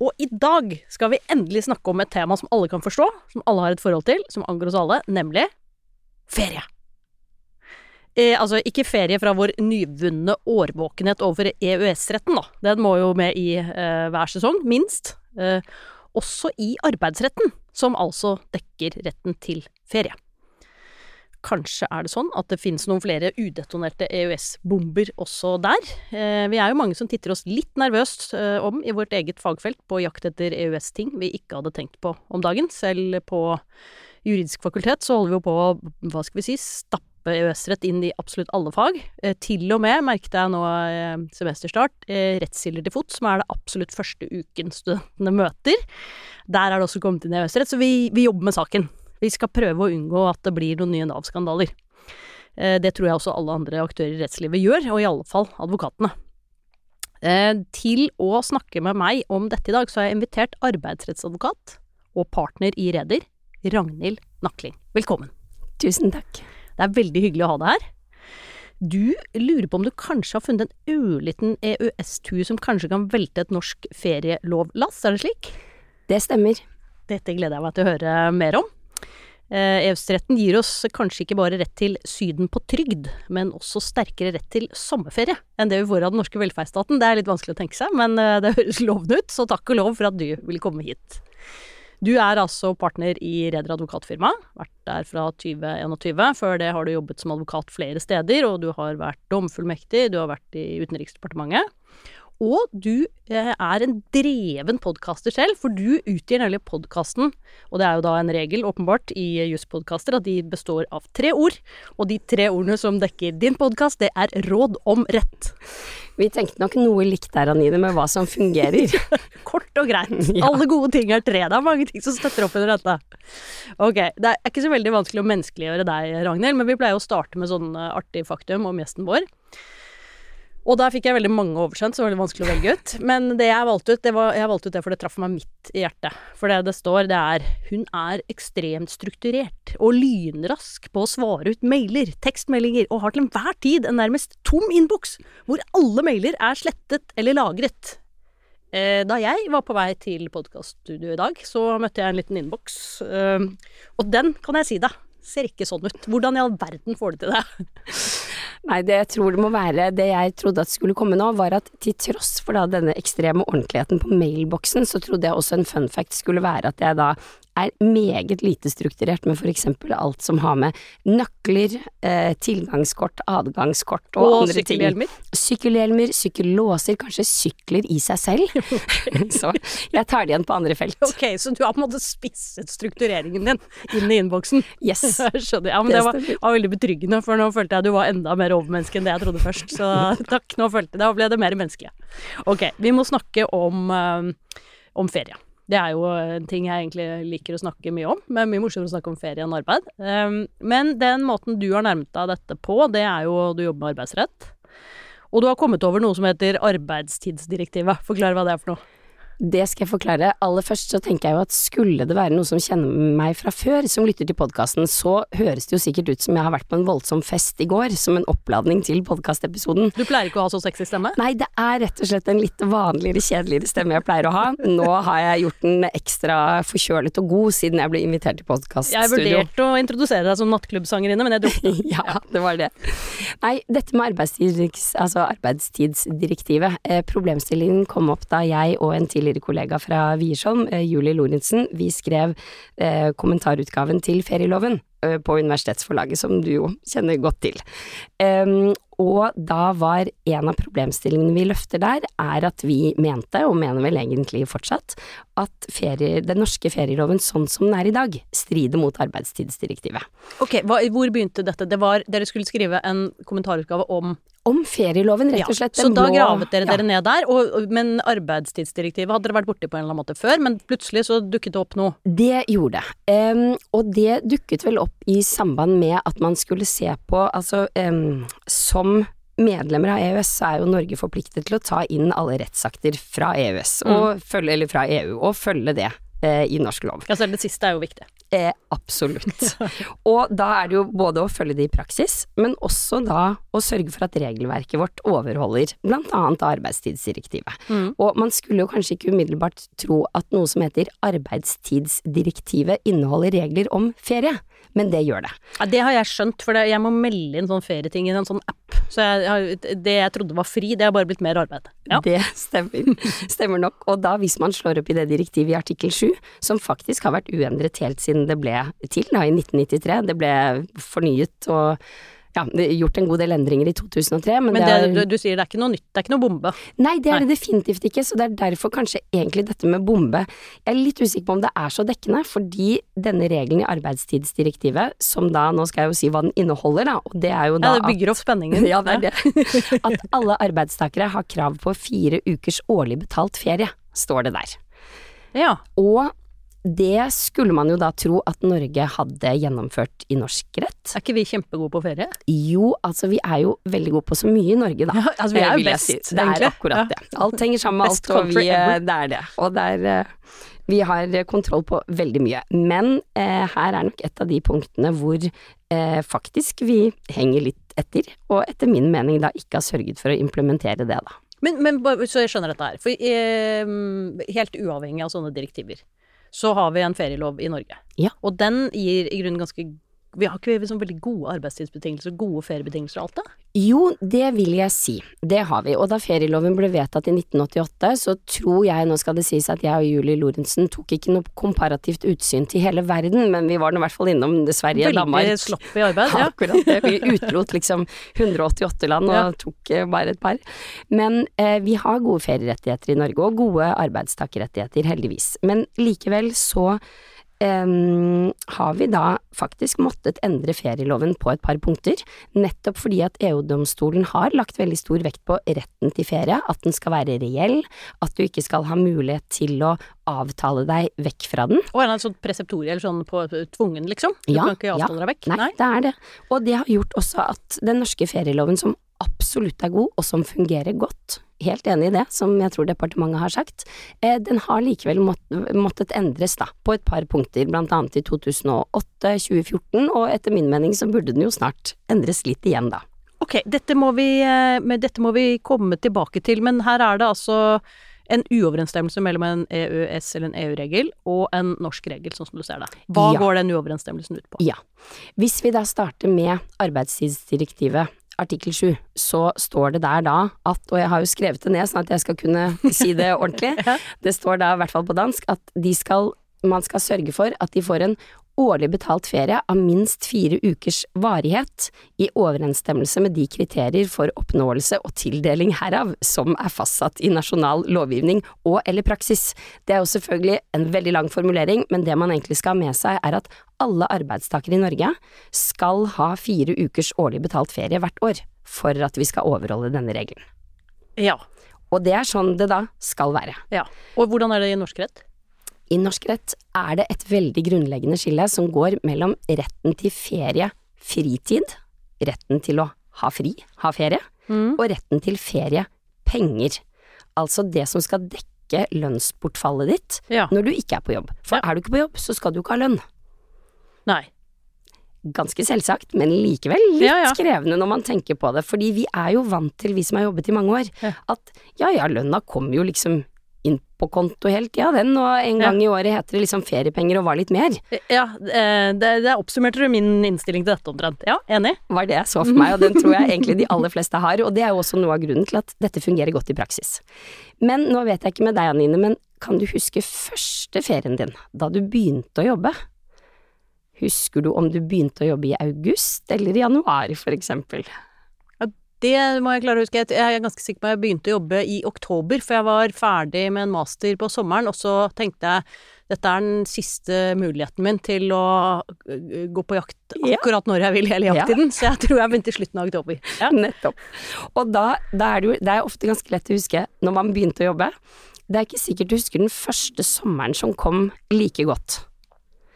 Og i dag skal vi endelig snakke om et tema som alle kan forstå, som alle har et forhold til, som angår oss alle, nemlig ferie. Eh, altså ikke ferie fra vår nyvunne årvåkenhet overfor EØS-retten, da. Den må jo med i eh, hver sesong, minst. Eh, også i arbeidsretten, som altså dekker retten til ferie. Kanskje er det sånn at det finnes noen flere udetonerte EØS-bomber også der. Eh, vi er jo mange som titter oss litt nervøst eh, om i vårt eget fagfelt på jakt etter EØS-ting vi ikke hadde tenkt på om dagen. Selv på juridisk fakultet så holder vi jo på å, hva skal vi si, stappe EØS-rett inn i absolutt alle fag. Eh, til og med, merket jeg nå semesterstart, rettskilder til fot, som er det absolutt første uken studentene møter. Der er det også kommet inn EØS-rett, så vi, vi jobber med saken. Vi skal prøve å unngå at det blir noen nye Nav-skandaler. Det tror jeg også alle andre aktører i rettslivet gjør, og i alle fall advokatene. Til å snakke med meg om dette i dag, så har jeg invitert arbeidsrettsadvokat og partner i Reder, Ragnhild Nakling. Velkommen. Tusen takk. Det er veldig hyggelig å ha deg her. Du lurer på om du kanskje har funnet en ørliten EØS-tue som kanskje kan velte et norsk ferielovlass, er det slik? Det stemmer. Dette gleder jeg meg til å høre mer om. EØS-retten gir oss kanskje ikke bare rett til Syden på trygd, men også sterkere rett til sommerferie enn det vi får av den norske velferdsstaten. Det er litt vanskelig å tenke seg, men det høres lovende ut, så takk og lov for at du ville komme hit. Du er altså partner i Reder advokatfirma, vært der fra 2021. Før det har du jobbet som advokat flere steder, og du har vært domfullmektig, du har vært i Utenriksdepartementet. Og du er en dreven podkaster selv, for du utgir nemlig podkasten, og det er jo da en regel, åpenbart, i jusspodkaster at de består av tre ord, og de tre ordene som dekker din podkast, det er råd om rett. Vi tenkte nok noe likt der, Anine, med hva som fungerer. Kort og greit. Ja. Alle gode ting er tre. Det er mange ting som støtter opp under dette. Ok, det er ikke så veldig vanskelig å menneskeliggjøre deg, Ragnhild, men vi pleier å starte med sånn artig faktum om gjesten vår. Og der fikk jeg veldig mange oversendt, så det var veldig vanskelig å velge ut. Men det jeg valgte ut, det var, jeg valgte ut det for det traff meg midt i hjertet. For det det står, det er hun er ekstremt strukturert og lynrask på å svare ut mailer, tekstmeldinger, og har til enhver tid en nærmest tom innboks, hvor alle mailer er slettet eller lagret. Eh, da jeg var på vei til podkaststudioet i dag, så møtte jeg en liten innboks, eh, og den kan jeg si deg ser ikke sånn ut. Hvordan i all verden får du til det? Nei, det jeg tror det må være Det jeg trodde at skulle komme nå, var at til tross for da denne ekstreme ordentligheten på mailboksen, så trodde jeg også en fun fact skulle være at jeg da er meget lite strukturert med for eksempel alt som har med nøkler, eh, tilgangskort, adgangskort og, og andre ting sykkelhjelmer? Sykkelhjelmer, sykkellåser, kanskje sykler i seg selv. så jeg tar det igjen på andre felt. Ok, så du har på en måte spisset struktureringen din inn i innboksen? Yes. Skjønner. Ja, men det, var, var, veldig betryggende, for nå følte jeg du var enda mer overmenneske enn det jeg trodde først. Så takk, nå følte jeg Da ble det mer menneskelig. Ok, vi må snakke om, um, om ferie. Det er jo en ting jeg egentlig liker å snakke mye om, men mye morsommere å snakke om ferie enn arbeid. Um, men den måten du har nærmet deg dette på, det er jo du jobber med arbeidsrett. Og du har kommet over noe som heter arbeidstidsdirektivet. Forklar hva det er for noe. Det skal jeg forklare. Aller først så tenker jeg jo at skulle det være noe som kjenner meg fra før, som lytter til podkasten, så høres det jo sikkert ut som jeg har vært på en voldsom fest i går, som en oppladning til podkastepisoden. Du pleier ikke å ha så sexy stemme? Nei, det er rett og slett en litt vanligere, kjedeligere stemme jeg pleier å ha. Nå har jeg gjort den ekstra forkjølet og god siden jeg ble invitert til podkaststudio. Jeg vurderte å introdusere deg som nattklubbsangerinne, men jeg droppa. ja, det var det. Nei, dette med arbeidstids, altså arbeidstidsdirektivet. Eh, problemstillingen kom opp da jeg og en tidligere kollega fra Wiersholm, eh, Julie Lorentzen, vi skrev eh, kommentarutgaven til ferieloven eh, på Universitetsforlaget, som du jo kjenner godt til. Um, og da var en av problemstillingene vi løfter der, er at vi mente, og mener vel egentlig fortsatt, at ferie, den norske ferieloven sånn som den er i dag, strider mot arbeidstidsdirektivet. Ok, hva, hvor begynte dette? Det var, dere skulle skrive en kommentarutgave om om ferieloven, rett og slett. så da blå- gravet dere ja. dere ned der, og, og- men arbeidstidsdirektivet hadde dere vært borti på en eller annen måte før, men plutselig så dukket det opp noe. Det gjorde det. um, og det dukket vel opp i samband med at man skulle se på Altså, um, som medlemmer av EØS så er jo Norge forpliktet til å ta inn alle rettsakter fra EØS, og følge, eller fra EU, og følge det eh, i norsk lov. Ja, selv det siste er jo viktig. Eh, absolutt. Og da er det jo både å følge det i praksis, men også da å sørge for at regelverket vårt overholder blant annet arbeidstidsdirektivet. Mm. Og man skulle jo kanskje ikke umiddelbart tro at noe som heter arbeidstidsdirektivet inneholder regler om ferie, men det gjør det. Ja, det har jeg skjønt, for jeg må melde inn sånn ferieting i en sånn app. Så jeg, det jeg trodde var fri, det har bare blitt mer arbeid. Ja. Det stemmer. Stemmer nok. Og da hvis man slår opp i det direktivet i artikkel 7, som faktisk har vært uendret helt siden det ble til, da i 1993, det ble fornyet og ja, gjort en god del endringer i 2003, men, Men det det, er du, du sier det er ikke noe nytt, det er ikke noe bombe. Nei, det er Nei. det definitivt ikke, så det er derfor kanskje egentlig dette med bombe Jeg er litt usikker på om det er så dekkende, fordi denne regelen i arbeidstidsdirektivet, som da, nå skal jeg jo si hva den inneholder, da, og det er jo Ja, det bygger opp spenningen. ja, det er det. At alle arbeidstakere har krav på fire ukers årlig betalt ferie, står det der. Ja. Og det skulle man jo da tro at Norge hadde gjennomført i norsk rett. Er ikke vi kjempegode på ferie? Jo, altså vi er jo veldig gode på så mye i Norge, da. Ja, altså, vi er Eh, jo best, si. Det er akkurat Ja. det. Alt henger sammen med alt, og vi, det er det. Og det er eh, Vi har eh, kontroll på veldig mye. Men eh, her er nok et av de punktene hvor eh, faktisk vi henger litt etter, og etter min mening da ikke har sørget for å implementere det, da. Men, men så jeg skjønner dette her. For eh, helt uavhengig av sånne direktiver, så har vi en ferielov i Norge. Ja. Og den gir i grunnen ganske Vi har ikke liksom veldig gode arbeidstidsbetingelser, gode feriebetingelser og alt det? Jo, det vil jeg si. Det har vi. Og da ferieloven ble vedtatt i 1988, så tror jeg, nå skal det sies at jeg og Julie Lorentzen tok ikke noe komparativt utsyn til hele verden, men vi var nå i hvert fall innom Sverige, Danmark Veldig i arbeid. Ja. Akkurat det. Vi utelot liksom 188 land og Ja. tok eh, bare et par. Men eh, vi har gode ferierettigheter i Norge, og gode arbeidstakerrettigheter, heldigvis. Men likevel så har vi da faktisk måttet endre ferieloven på et par punkter, nettopp fordi at EU-domstolen har lagt veldig stor vekt på retten til ferie, at den skal være reell, at du ikke skal ha mulighet til å avtale deg vekk fra den. Og er en sånn preseptorie, eller sånn på tvungen, liksom? Du Ja, kan ikke avtale deg vekk? Nei, det er det. Og det har gjort også at den norske ferieloven, som absolutt er god, og som fungerer godt, helt enig i det, som jeg tror departementet har sagt, eh, den har likevel mått, måttet endres da, på et par punkter, blant annet i 2008, 2014, og etter min mening så burde den jo snart endres litt igjen da. Ok, dette må, vi, eh, dette må vi komme tilbake til, men her er det altså en uoverensstemmelse mellom en EØS- eller en EU-regel og en norsk regel, sånn som du ser det. Hva Ja. går den uoverensstemmelsen ut på? Ja. Hvis vi da starter med arbeidstidsdirektivet, artikkel 7, så står det der da at, og jeg har jo skrevet det ned sånn at jeg skal kunne si det ordentlig, det står da i hvert fall på dansk at de skal, man skal sørge for at de får en årlig betalt ferie av minst fire ukers varighet, i overensstemmelse med de kriterier for oppnåelse og tildeling herav som er fastsatt i nasjonal lovgivning og eller praksis. Det er jo selvfølgelig en veldig lang formulering, men det man egentlig skal ha med seg er at alle arbeidstakere i Norge skal ha fire ukers årlig betalt ferie hvert år for at vi skal overholde denne regelen. Ja. Og det er sånn det da skal være. ja. Og hvordan er det i norsk rett? I norsk rett er det et veldig grunnleggende skille som går mellom retten til ferie, fritid, retten til å ha fri, ha ferie, Mm. og retten til ferie, penger. Altså det som skal dekke lønnsbortfallet ditt Ja. når du ikke er på jobb. For Ja. er du ikke på jobb, så skal du ikke ha lønn. Nei. Ganske selvsagt, men likevel litt Ja, krevende når man tenker på det. Fordi vi er jo vant til, vi som har jobbet i mange år, at ja ja, lønna kommer jo liksom inn på konto hele tida, den, og en Ja. gang i året heter det liksom feriepenger og var litt mer. Ja, eh, det, det oppsummerte du min innstilling til dette omtrent. Ja, enig? var det jeg så for meg, og den tror jeg egentlig de aller fleste har, og det er jo også noe av grunnen til at dette fungerer godt i praksis. Men nå vet jeg ikke med deg, Anine, men kan du huske første ferien din, da du begynte å jobbe? Husker du om du begynte å jobbe i august eller i januar, for eksempel? Det må jeg klare å huske. Jeg er ganske sikker på at jeg begynte å jobbe i oktober, for jeg var ferdig med en master på sommeren, og så tenkte jeg dette er den siste muligheten min til å øh, gå på jakt akkurat når jeg vil hele Ja. så jeg tror jeg begynte i slutten av oktober. Ja. Nettopp. Og da, da er det jo Det er ofte ganske lett å huske når man begynte å jobbe. Det er ikke sikkert du husker den første sommeren som kom like godt.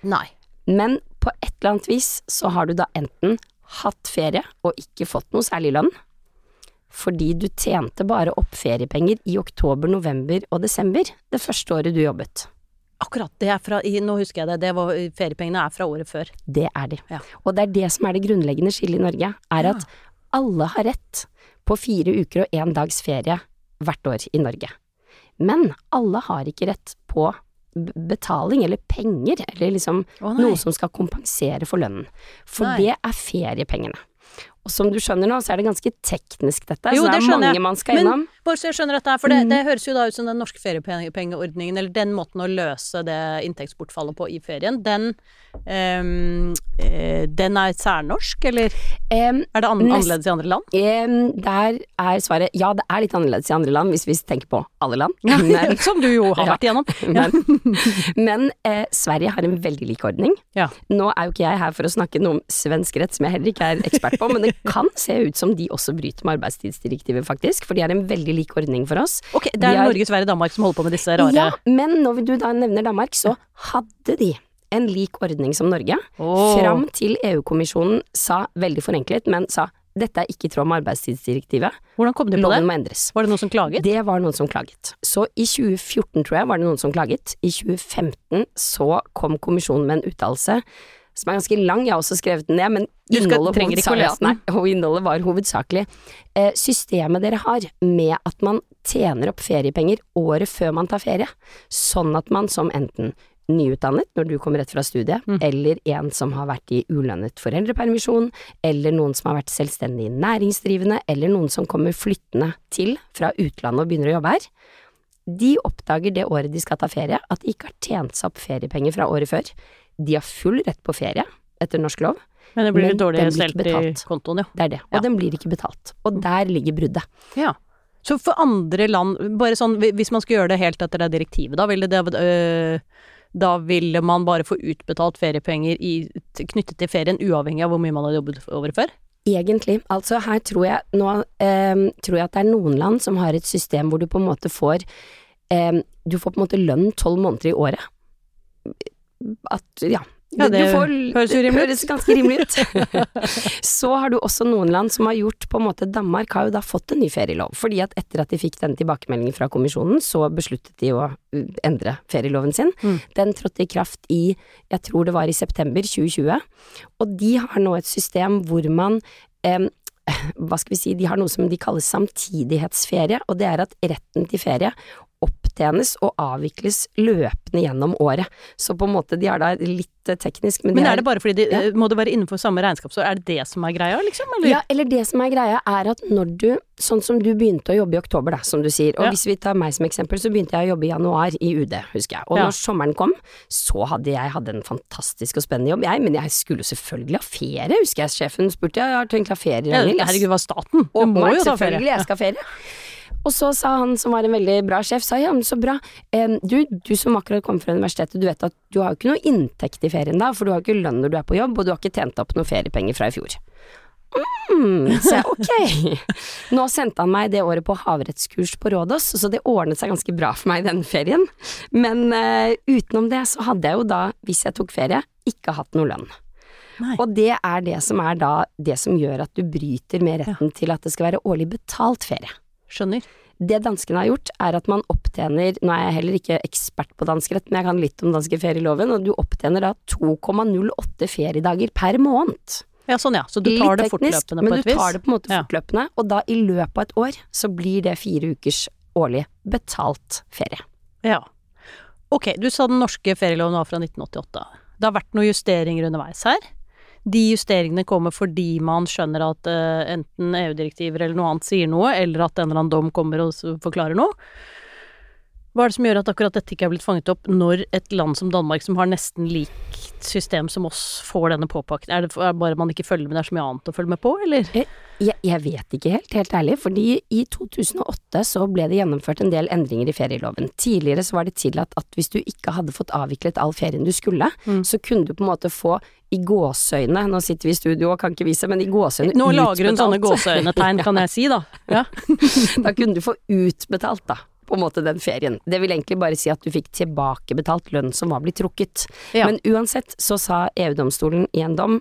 Nei. Men på et eller annet vis så har du da enten hatt ferie og ikke fått noe særlig lønn, fordi du tjente bare opp feriepenger i oktober, november og desember det første året du jobbet. Akkurat. Det er fra Nå husker jeg det. det var, feriepengene er fra året før. Det er de. Ja. Og det er det som er det grunnleggende skillet i Norge, er at alle har rett på fire uker og én dags ferie hvert år i Norge. Men alle har ikke rett på betaling eller penger, eller liksom oh, noe som skal kompensere for lønnen. For Nei. det er feriepengene. Og som du skjønner nå, så er det ganske teknisk dette, Jo, så det er mange man skal innom. Bare så jeg skjønner dette her, for det, Mm. det høres jo da ut som den norske feriepengeordningen, eller den måten å løse det inntektsbortfallet på i ferien, den, eh, den er særnorsk, eller um, er det an annerledes i andre land? Um, der er svaret ja, det er litt annerledes i andre land, hvis vi tenker på alle land. Men Som du jo har vært igjennom. Men, men eh, Sverige har en veldig lik ordning. Ja. Nå er jo ikke jeg her for å snakke noe om svensk rett, som jeg heller ikke er ekspert på, men det kan se ut som de også bryter med arbeidstidsdirektivet, faktisk, for de har en veldig lik ordning for oss. Ok, det De er Norge, Sverige, Danmark som holder på med disse rare Ja, men når du da nevner Danmark, så hadde de en lik ordning som Norge, Oh. fram til EU-kommisjonen sa, veldig forenklet, men sa dette er ikke i tråd med arbeidstidsdirektivet, Hvordan kom de på det? loven må endres. Var det noen som klaget? Det var noen som klaget. Så i 2014, tror jeg, var det noen som klaget. I 2015 så kom kommisjonen med en uttalelse som er ganske lang, jeg har også skrevet den ned, men innholdet, den. Nei, innholdet var hovedsakelig eh, systemet dere har med at man tjener opp feriepenger året før man tar ferie, sånn at man som enten nyutdannet når du kommer rett fra studiet, Mm. eller en som har vært i ulønnet foreldrepermisjon, eller noen som har vært selvstendig næringsdrivende, eller noen som kommer flyttende til fra utlandet og begynner å jobbe her. De oppdager det året de skal ta ferie, at de ikke har tjent seg opp feriepenger fra året før. De har full rett på ferie etter norsk lov, Men det blir men dårlig stelt i kontoen, ja. det er det, og Ja. den blir ikke betalt. Og der ligger bruddet. ja. Så for andre land, bare sånn hvis man skulle gjøre det helt etter det direktivet, da ville det øh, Da ville man bare få utbetalt feriepenger i, knyttet til ferien, uavhengig av hvor mye man hadde jobbet over før? Egentlig. Altså her tror jeg nå øh, tror jeg at det er noen land som har et system hvor du på en måte får øh, Du får på en måte lønn tolv måneder i året. At, ja. Ja, det får, høres høres ganske rimelig ut. Så har du også noen land som har gjort på en måte Danmark har jo da fått en ny ferielov. Fordi at etter at de fikk den tilbakemeldingen fra kommisjonen, så besluttet de å endre ferieloven sin. Mm. Den trådte i kraft i, jeg tror det var i september 2020. Og de har nå et system hvor man eh, hva skal vi si, de har noe som de kaller samtidighetsferie, og det er at retten til ferie opptjenes og avvikles løpende gjennom året. Så på en måte, de er da litt eh, teknisk, men, Men har- er det bare fordi de, Ja. må det være innenfor samme regnskapsår? Er det det som er greia, liksom? Eller? Ja, eller det som er greia er at når du, sånn som du begynte å jobbe i oktober da, som du sier, og Ja. hvis vi tar meg som eksempel, så begynte jeg å jobbe i januar i UD, husker jeg, og Ja. når sommeren kom, så hadde jeg hadde en fantastisk og spennende jobb, jeg, men jeg skulle selvfølgelig ha ferie, husker jeg, sjefen spurte, jeg har tenkt å ha ferie, Ragnhild, herregud, hva er staten? Du Og må jo ta ferie. selvfølgelig, jeg skal ha ferie. Og så sa han som var en veldig bra sjef, sa ja, men så bra, du, du som akkurat kom fra universitetet, du vet at du har jo ikke noe inntekt i ferien da, for du har ikke lønn når du er på jobb, og du har ikke tjent opp noe feriepenger fra i fjor. Mm, så jeg ok. Nå sendte han meg det året på havrettskurs på Rådås, så det ordnet seg ganske bra for meg den ferien. Men uh, utenom det så hadde jeg jo da, hvis jeg tok ferie, ikke hatt noe lønn. Nei. Og det er det som er da det som gjør at du bryter med retten til at det skal være årlig betalt ferie. Skjønner. Det danskene har gjort, er at man opptjener Nå er jeg heller ikke ekspert på dansk rett, men jeg kan litt om danske ferieloven, og du opptjener da 2,08 feriedager per måned. Ja, sånn ja. Så du tar det Litt teknisk, et vis men du tar det på en måte Ja. fortløpende, og da i løpet av et år så blir det fire ukers årlig betalt ferie. Ja. Ok, du sa den norske ferieloven var fra 1988. Det har vært noen justeringer underveis her. De justeringene kommer fordi man skjønner at eh, enten EU-direktiver eller noe annet sier noe, eller at en eller annen dom kommer og forklarer noe. Hva er det som gjør at akkurat dette ikke er blitt fanget opp når et land som Danmark, som har nesten likt system som oss, får denne påpakningen? Er det bare man ikke følger med, det er så mye annet å følge med på, eller? Jeg, jeg, vet ikke helt, helt ærlig, fordi i 2008 så ble det gjennomført en del endringer i ferieloven. Tidligere så var det tillatt at hvis du ikke hadde fått avviklet all ferien du skulle, mm. så kunne du på en måte få i gåseøyne, nå sitter vi i studio og kan ikke vise, men i gåseøyne Nå lager hun sånne gåseøynetegn, kan jeg si da. Ja. da kunne du få utbetalt, da på en måte den ferien. Det vil egentlig bare si at du fikk tilbakebetalt lønn som var blitt trukket. Ja. Men uansett så sa EU-domstolen i en dom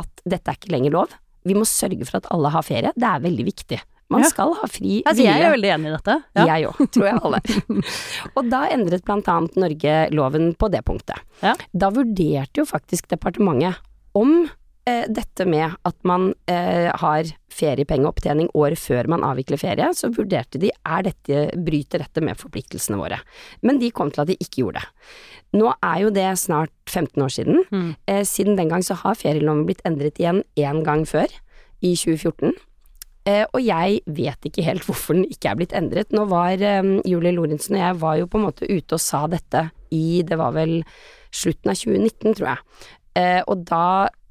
at dette er ikke lenger lov. Vi må sørge for at alle har ferie. Det er veldig viktig. Man skal ha fri hvile. Altså, jeg er veldig enig i dette. Ja. Jeg òg, tror jeg alle og da endret blant annet Norge loven på det punktet. Ja. Da vurderte jo faktisk departementet om eh, dette med at man eh, har feriepengeopptjening året før man avvikler ferie, så vurderte de er dette, bryter dette med forpliktelsene våre. Men de kom til at de ikke gjorde det. Nå er jo det snart 15 år siden. Mm. Eh, siden den gang så har ferieloven blitt endret igjen én gang før, i 2014. Eh, og jeg vet ikke helt hvorfor den ikke er blitt endret. Nå var eh, Julie Lorentzen og jeg var jo på en måte ute og sa dette i, det var vel slutten av 2019, tror jeg. Eh, og da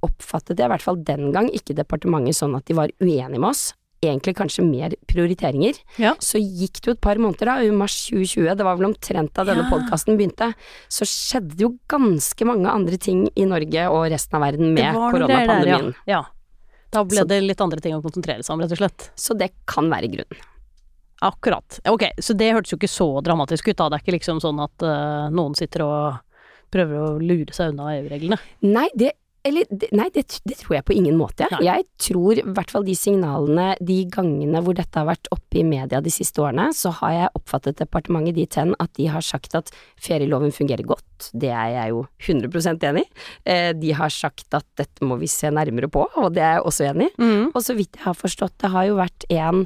oppfattet jeg i hvert fall den gang ikke departementet sånn at de var uenige med oss. Egentlig kanskje mer prioriteringer. Ja. Så gikk det jo et par måneder da, i mars 2020, det var vel omtrent da denne ja. podkasten begynte, så skjedde det jo ganske mange andre ting i Norge og resten av verden med koronapandemien. Ja. ja. Da ble så, det litt andre ting å konsentrere seg om, rett og slett. Så det kan være grunnen. Akkurat. Ok, så det hørtes jo ikke så dramatisk ut da. Det er ikke liksom sånn at uh, noen sitter og prøver å lure seg unna EU-reglene? Nei, det eller nei, det, det, tror jeg på ingen måte. Nei. Jeg tror i hvert fall de signalene, de gangene hvor dette har vært oppe i media de siste årene, så har jeg oppfattet departementet dit hen at de har sagt at ferieloven fungerer godt. Det er jeg jo 100% enig i. Eh, de har sagt at dette må vi se nærmere på, og det er jeg også enig i. Mm. Og så vidt jeg har forstått, det har jo vært en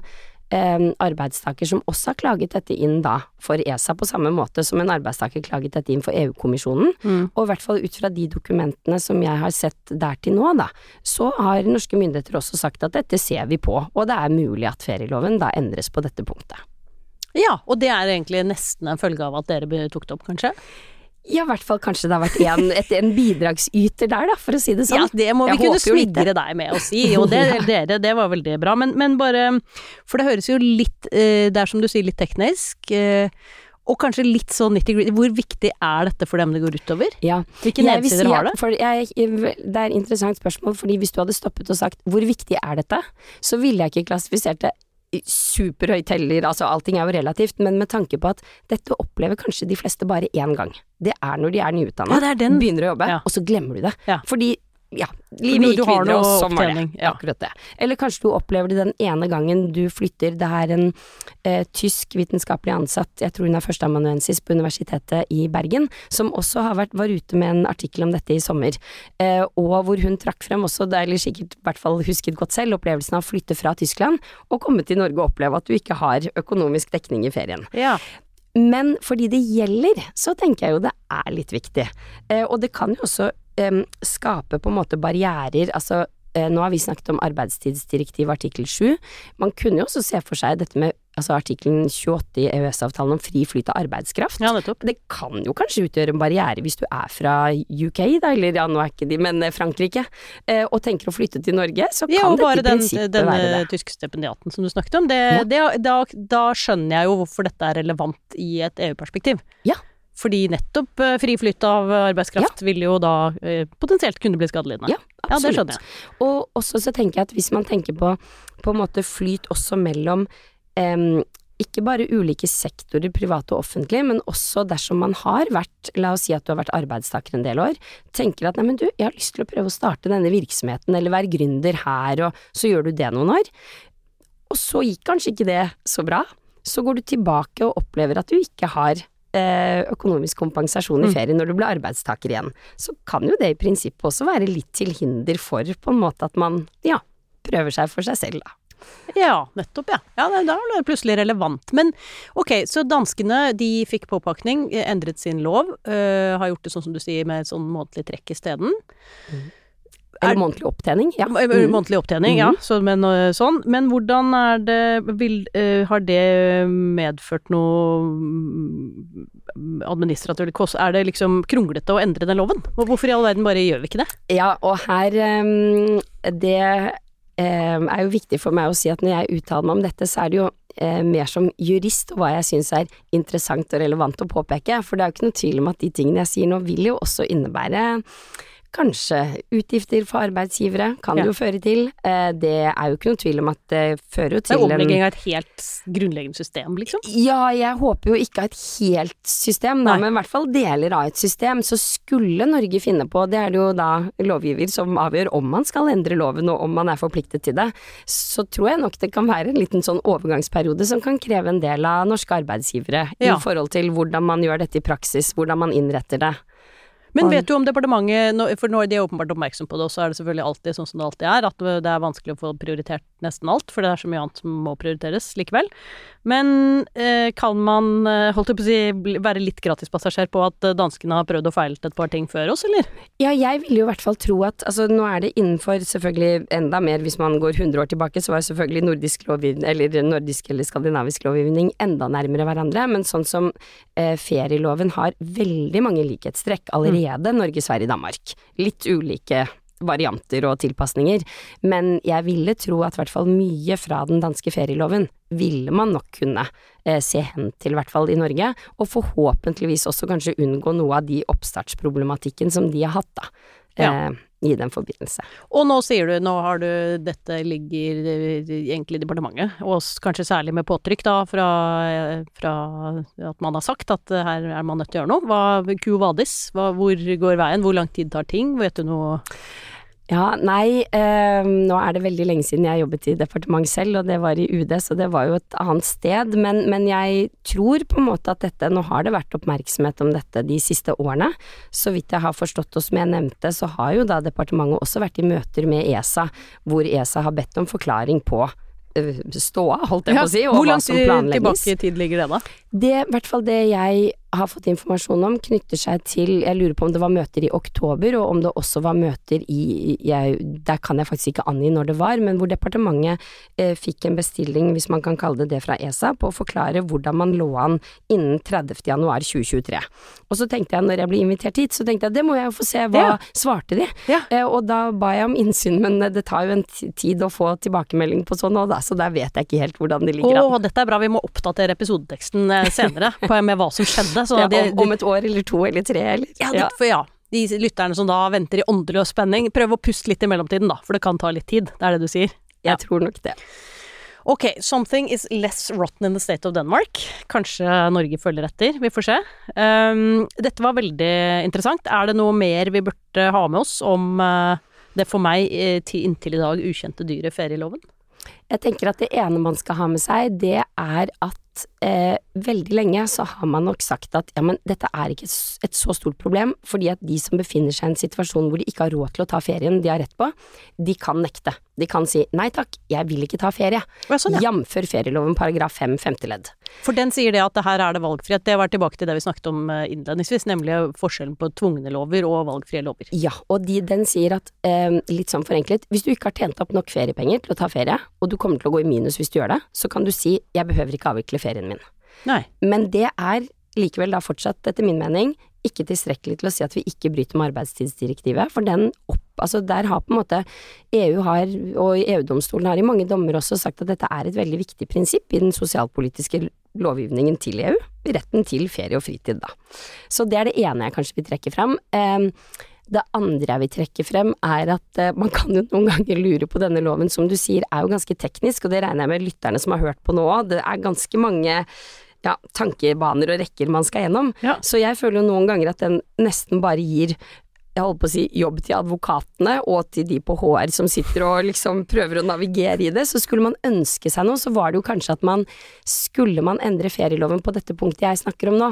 arbeidstaker som også har klaget dette inn da for ESA, på samme måte som en arbeidstaker klaget dette inn for EU-kommisjonen. Mm. Og i hvert fall ut fra de dokumentene som jeg har sett der til nå, da, så har norske myndigheter også sagt at dette ser vi på, og det er mulig at ferieloven da endres på dette punktet. Ja, og det er egentlig nesten en følge av at dere tok det opp, kanskje? Ja, i hvert fall kanskje det har vært en, et, en bidragsyter der, da, for å si det sånn. Ja, det må vi kunne smigre deg med å si, og det, dere, det var veldig bra. Men, men, bare For det høres jo litt, eh, det er som du sier, litt teknisk. Eh, og kanskje litt sånn nitty-gritty. Hvor viktig er dette for dem det går utover? Ja. Hvilke nedsider si, har det? Jeg, det er et interessant spørsmål, fordi hvis du hadde stoppet og sagt hvor viktig er dette, så ville jeg ikke klassifisert det superhøyt heller, altså allting er jo relativt, men med tanke på at dette opplever kanskje de fleste bare én gang. Det er når de er nyutdanna, ja, begynner å jobbe, ja. og så glemmer du det. Ja. Fordi ja, livet gikk videre, og sånn var det. Ja. Akkurat det. Eller kanskje du opplever det den ene gangen du flytter. Det er en eh, tysk vitenskapelig ansatt, jeg tror hun er førsteamanuensis på Universitetet i Bergen, som også har vært, var ute med en artikkel om dette i sommer, eh, og hvor hun trakk frem også, det er sikkert i hvert fall husket godt selv, opplevelsen av å flytte fra Tyskland og komme til Norge og oppleve at du ikke har økonomisk dekning i ferien. Ja. Men fordi det gjelder, så tenker jeg jo det er litt viktig. Eh, og det kan jo også um, skape på en måte barrierer, altså uh, nå har vi snakket om arbeidstidsdirektiv artikkel 7. Man kunne jo også se for seg dette med altså artikkelen 28 i EØS-avtalen om fri flyt av arbeidskraft. Ja, nettopp. Det kan jo kanskje utgjøre en barriere hvis du er fra UK, da, eller ja, nå er ikke de, men eh, Frankrike, uh, og tenker å flytte til Norge, så kan ja, dette i prinsippet den, være det. Den tyske stipendiaten som du snakket om, det, ja. det, da, da skjønner jeg jo hvorfor dette er relevant i et EU-perspektiv. Ja. Fordi nettopp friflytt av arbeidskraft ja. vil jo da eh, potensielt kunne bli skadelidende. Ja, absolutt. Ja, det skjønner jeg. Og også så tenker jeg at hvis man tenker på på en måte flyt også mellom eh, ikke bare ulike sektorer, private og offentlige, men også dersom man har vært, la oss si at du har vært arbeidstaker en del år, tenker at nei, men du, jeg har lyst til å prøve å starte denne virksomheten, eller være gründer her, og så gjør du det noen år. Og så gikk kanskje ikke det så bra. Så går du tilbake og opplever at du ikke har Eh, økonomisk kompensasjon i mm. ferie når du blir arbeidstaker igjen, så kan jo det i prinsippet også være litt til hinder for på en måte at man, ja, prøver seg for seg selv, da. Ja, nettopp, ja. Ja, Da er det plutselig relevant. Men ok, så danskene de fikk påpakning, endret sin lov, øh, har gjort det sånn som du sier med et sånn månedlig trekk isteden. Mm. Eller Er- månedlig opptjening, ja. Mm. Månedlig opptjening, ja. Så, men, øh, sånn. men hvordan er det vil, Har det medført noe mm, administrativt kost? Er det liksom kronglete å endre den loven? Hvorfor i all verden bare gjør vi ikke det? Ja, og her Det er jo viktig for meg å si at når jeg uttaler meg om dette, så er det jo eh, mer som jurist og hva jeg syns er interessant og relevant å påpeke. For det er jo ikke noe tvil om at de tingene jeg sier nå vil jo også innebære Kanskje utgifter for arbeidsgivere, kan Ja. det jo føre til. Eh, Det er jo ikke noe tvil om at det fører jo Det er omlegging av et helt grunnleggende system, liksom. Ja, jeg håper jo ikke av et helt system, da, men i hvert fall deler av et system. Så skulle Norge finne på, det er det jo da lovgiver som avgjør om man skal endre loven og om man er forpliktet til det, så tror jeg nok det kan være en liten sånn overgangsperiode som kan kreve en del av norske arbeidsgivere Ja. i forhold til hvordan man gjør dette i praksis, hvordan man innretter det. Men vet du om departementet, for nå er de åpenbart oppmerksom på det, og så er det selvfølgelig alltid sånn som det alltid er, at det er vanskelig å få prioritert nesten alt, for det er så mye annet som må prioriteres likevel. Men eh, kan man, eh, holdt jeg på å si, være litt gratispassasjer på at danskene har prøvd å feilet et par ting før oss, eller? Ja, jeg vil jo i hvert fall tro at altså nå er det innenfor selvfølgelig enda mer hvis man går 100 år tilbake, så var selvfølgelig nordisk eller nordisk eller skandinavisk lovgivning enda nærmere hverandre, men sånn som eh, ferieloven har veldig mange likhetstrekk allerede, Norge, Sverige, Danmark. Litt ulike varianter og tilpasninger, men jeg ville tro at i hvert fall mye fra den danske ferieloven ville man nok kunne eh, se hen til, i hvert fall i Norge, og forhåpentligvis også kanskje unngå noe av de oppstartsproblematikken som de har hatt, da. Ja. Eh, I den forbindelse. Og nå sier du, nå har du, dette ligger eh, egentlig i departementet, og kanskje særlig med påtrykk da, fra, eh, fra at man har sagt at eh, her er man nødt til å gjøre noe. Hva, Q vadis, hvor går veien, hvor lang tid tar ting, vet du noe? Ja, nei, eh, nå er det veldig lenge siden jeg jobbet i departement selv, og det var i UD, så det var jo et annet sted, men, men jeg tror på en måte at dette, nå har det vært oppmerksomhet om dette de siste årene. Så vidt jeg har forstått og som jeg nevnte, så har jo da departementet også vært i møter med ESA, hvor ESA har bedt om forklaring på eh, ståa, holdt jeg på å si, og hva langt planlegges. Hvor langt tilbake i tid ligger det da? Det, i hvert fall det jeg har fått informasjon om, knytter seg til Jeg lurer på om det var møter i oktober, og om det også var møter i jeg, Der kan jeg faktisk ikke angi når det var, men hvor departementet eh, fikk en bestilling, hvis man kan kalle det det, fra ESA, på å forklare hvordan man lå an innen 30. januar 2023. Og så tenkte jeg, når jeg ble invitert hit, så tenkte jeg det må jeg jo få se, hva Ja. svarte de? Ja. Eh, og da ba jeg om innsyn, men eh, det tar jo en tid å få tilbakemelding på sånn òg, da, så der vet jeg ikke helt hvordan det ligger an. Å, dette er bra, vi må oppdatere episodeteksten eh, senere på, med hva som skjedde. Så Ja, om, om et år eller to eller tre, eller? ja, det, for ja, de lytterne som da venter i åndeløs spenning, prøv å puste litt i mellomtiden da, for det kan ta litt tid, det er det du sier. Jeg Ja. tror nok det. Ok, something is less rotten in the state of Denmark. Kanskje Norge følger etter, vi får se. Um, dette var veldig interessant. Er det noe mer vi burde ha med oss om uh, det for meg eh, til inntil i dag ukjente dyret ferieloven? Jeg tenker at det ene man skal ha med seg, det er at eh, veldig lenge så har man nok sagt at ja, men dette er ikke et så stort problem, fordi at de som befinner seg i en situasjon hvor de ikke har råd til å ta ferien de har rett på, de kan nekte. De kan si nei takk, jeg vil ikke ta ferie. Ja, sånn, ja. Jamfør ferieloven paragraf 5 femte ledd. For den sier det at det her er det valgfrihet. Det var tilbake til det vi snakket om eh, innledningsvis, nemlig forskjellen på tvungne lover og valgfrie lover. Ja, og de, den sier at, eh, litt sånn forenklet, hvis du ikke har tjent opp nok feriepenger til å ta ferie, og du kommer til å gå i minus hvis du gjør det, så kan du si jeg behøver ikke avvikle ferien min. Nei. Men det er likevel da fortsatt, etter min mening, ikke tilstrekkelig til å si at vi ikke bryter med arbeidstidsdirektivet, for den opp, altså der har på en måte EU har, og EU-domstolen har i mange dommer også sagt at dette er et veldig viktig prinsipp i den sosialpolitiske lovgivningen til EU, retten til ferie og fritid da. Så det er det ene jeg kanskje vil trekke frem. Eh, det andre jeg vil trekke frem, er at eh, man kan jo noen ganger lure på denne loven, som du sier er jo ganske teknisk, og det regner jeg med lytterne som har hørt på nå òg. Det er ganske mange ja, tankebaner og rekker man skal gjennom. Ja. Så jeg føler jo noen ganger at den nesten bare gir jeg holdt på å si jobb til advokatene og til de på HR som sitter og liksom prøver å navigere i det. Så skulle man ønske seg noe, så var det jo kanskje at man skulle man endre ferieloven på dette punktet jeg snakker om nå,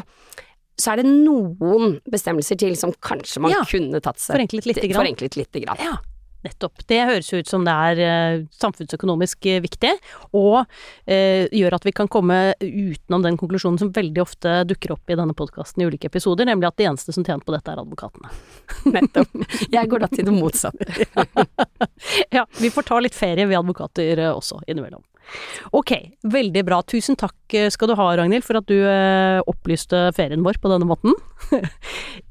så er det noen bestemmelser til som kanskje man Ja. kunne tatt seg Forenklet lite grann. Forenklet lite grann. Ja. Nettopp. Det høres ut som det er eh, samfunnsøkonomisk eh, viktig, og eh, gjør at vi kan komme utenom den konklusjonen som veldig ofte dukker opp i denne podkasten i ulike episoder, nemlig at de eneste som tjener på dette, er advokatene. Nettopp. Jeg går da til det motsatte. ja, vi får ta litt ferie, vi advokater eh, også, innimellom. Ok, veldig bra. Tusen takk eh, skal du ha, Ragnhild, for at du eh, opplyste ferien vår på denne måten.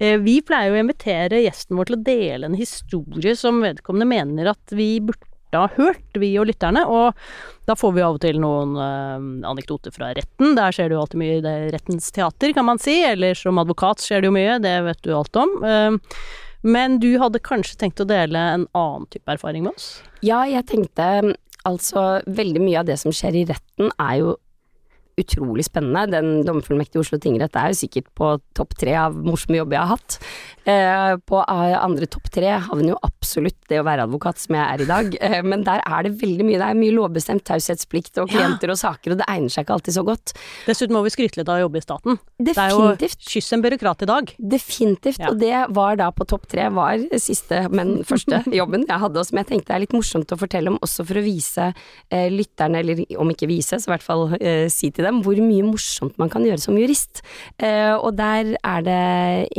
Eh, vi pleier å invitere gjesten vår til å dele en historie som vedkommende mener at vi burde ha hørt, vi og lytterne, og da får vi av og til noen anekdoter fra retten. Der skjer det jo alltid mye i det rettens teater, kan man si. Eller som advokat skjer det jo mye, det vet du alt om. Men du hadde kanskje tenkt å dele en annen type erfaring med oss? Ja, jeg tenkte altså veldig mye av det som skjer i retten er jo utrolig spennende. Den dommerfullmektige Oslo tingrett er jo sikkert på topp tre av morsomme jobber jeg har hatt. Eh, på eh, andre topp tre havner jo absolutt det å være advokat, som jeg er i dag. Eh, men der er det veldig mye. Det er mye lovbestemt taushetsplikt og klienter og saker, og det egner seg ikke alltid så godt. Dessuten må vi skryte litt av å jobbe i staten. Definitivt. Det er jo kyss en byråkrat i dag. Definitivt, Ja. og det var da på topp tre, var siste, men første jobben jeg hadde, og som jeg tenkte er litt morsomt å fortelle om, også for å vise eh, lytterne, eller om ikke vise, så i hvert fall si til dem, hvor mye morsomt man kan gjøre som jurist. Eh, og der er det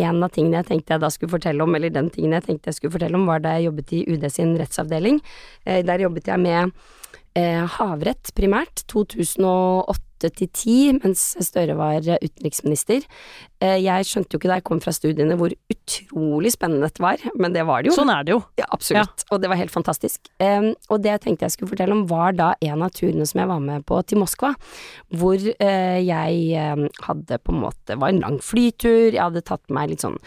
en av tingene jeg tenkte jeg da skulle fortelle om, eller den tingen jeg tenkte jeg skulle fortelle om, var da jeg jobbet i UD sin rettsavdeling. Eh, der jobbet jeg med havrett primært, 2008 til 10, mens Støre var eh, utenriksminister. Eh, jeg skjønte jo ikke da jeg kom fra studiene hvor utrolig spennende dette var, men det var det jo. Sånn er det jo. Ja, absolutt. Og det var helt fantastisk. Og det jeg tenkte jeg skulle fortelle om, var da en av turene som jeg var med på til Moskva. Hvor eh, jeg eh, hadde på en måte var en lang flytur, jeg hadde tatt med meg litt sånn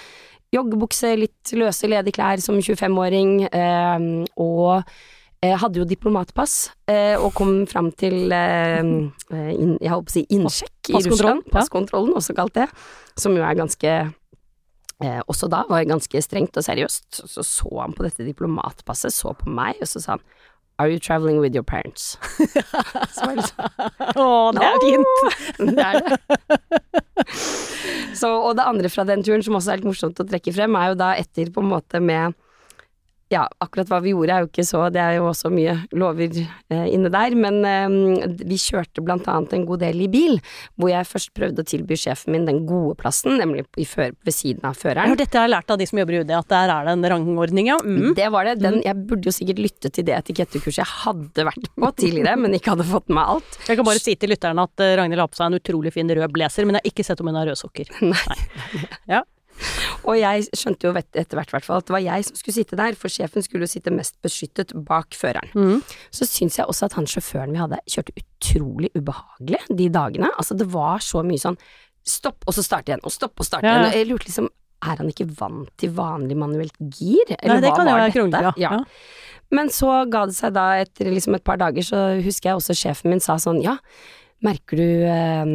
joggebukse, litt løse, ledige klær som 25-åring, eh, og eh, hadde jo diplomatpass, eh, og kom fram til eh, eh, inn, Jeg på å si innsjekk i Russland. Passkontrollen, også kalt det. Som jo er ganske eh, også da var ganske strengt og seriøst. Så så han på dette diplomatpasset, så på meg, og så sa han Are you traveling with your parents? så var det sånn Å, det er fint! det er det. Så, og det andre fra den turen som også er litt morsomt å trekke frem, er jo da etter på en måte med ja, akkurat hva vi gjorde er jo ikke så Det er jo også mye lover eh, inne der, men eh, vi kjørte blant annet en god del i bil, hvor jeg først prøvde å tilby sjefen min den gode plassen, nemlig i før, ved siden av Ja, føreren. dette har jeg lært av de som jobber i UD, at der er det en rangordning, ja. Mm. Det var det. Den, jeg burde jo sikkert lytte til det etikettekurset jeg hadde vært på tidligere, men ikke hadde fått med meg alt. Jeg kan bare si til lytterne at eh, Ragnhild har på seg en utrolig fin rød blazer, men jeg har ikke sett om hun har røde sokker. Nei. Ja. Og jeg skjønte jo etter hvert at det var jeg som skulle sitte der, for sjefen skulle jo sitte mest beskyttet bak føreren. Mm. Så syns jeg også at han sjåføren vi hadde, kjørte utrolig ubehagelig de dagene. Altså det var så mye sånn stopp, og så starte igjen, og stopp og starte Ja. igjen. Og jeg lurte liksom er han ikke vant til vanlig manuelt gir, eller Nei, det hva kan var være dette? Krongelig, ja. Ja. Men så ga det seg da, etter liksom et par dager, så husker jeg også sjefen min sa sånn, ja, merker du eh,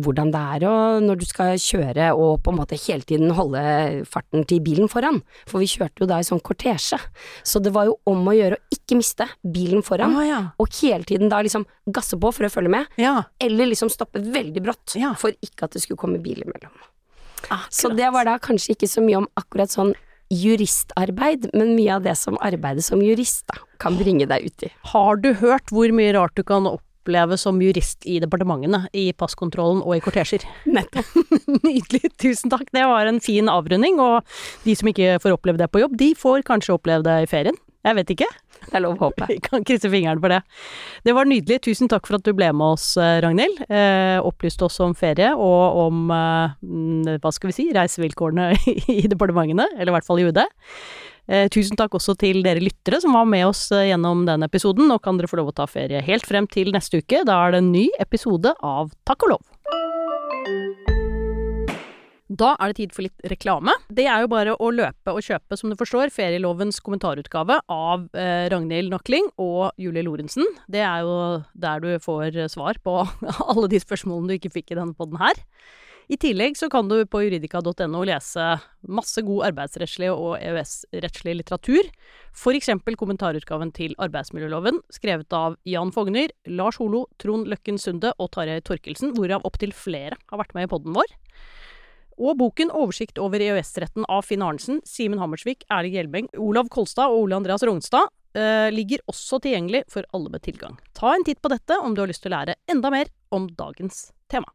hvordan det er og når du skal kjøre og på en måte hele tiden holde farten til bilen foran? For vi kjørte jo da i sånn kortesje, så det var jo om å gjøre å ikke miste bilen foran, Ah, ja. og hele tiden da liksom gasse på for å følge med, ja. eller liksom stoppe veldig brått, Ja. for ikke at det skulle komme bil imellom. Akkurat. Så det var da kanskje ikke så mye om akkurat sånn juristarbeid, men mye av det som arbeidet som jurist da, kan bringe deg ut i. Har du hørt hvor mye rart du kan oppleve som jurist i departementene, i passkontrollen og i kortesjer? Nettopp. Nydelig, tusen takk. Det var en fin avrunding, og de som ikke får oppleve det på jobb, de får kanskje oppleve det i ferien. Jeg vet ikke. Det er lov å håpe. Vi kan krysse fingrene for det. Det var nydelig. Tusen takk for at du ble med oss, eh, Ragnhild. Eh, opplyste oss om ferie og om, eh, mm, hva skal vi si, reisevilkårene i departementene, eller i hvert fall i UD. Eh, tusen takk også til dere lyttere som var med oss eh, gjennom den episoden. Nå kan dere få lov å ta ferie helt frem til neste uke. Da er det en ny episode av Takk og lov. Da er det tid for litt reklame. Det er jo bare å løpe og kjøpe, som du forstår, ferielovens kommentarutgave av eh, Ragnhild Nakling og Julie Lorentzen. Det er jo der du får svar på alle de spørsmålene du ikke fikk i denne podden her. I tillegg så kan du på juridika.no lese masse god arbeidsrettslig og EØS-rettslig litteratur. Eksempel kommentarutgaven til arbeidsmiljøloven, skrevet av Jan Fogner, Lars Holo, Trond Løkken Sunde og Tarjei Torkelsen, hvorav opptil flere har vært med i podden vår. Og boken Oversikt over EØS-retten av Finn Arnesen, Simen Hammersvik, Erling Hjelmeng, Olav Kolstad og Ole Andreas Rognstad eh, ligger også tilgjengelig for alle med tilgang. Ta en titt på dette om du har lyst til å lære enda mer om dagens tema.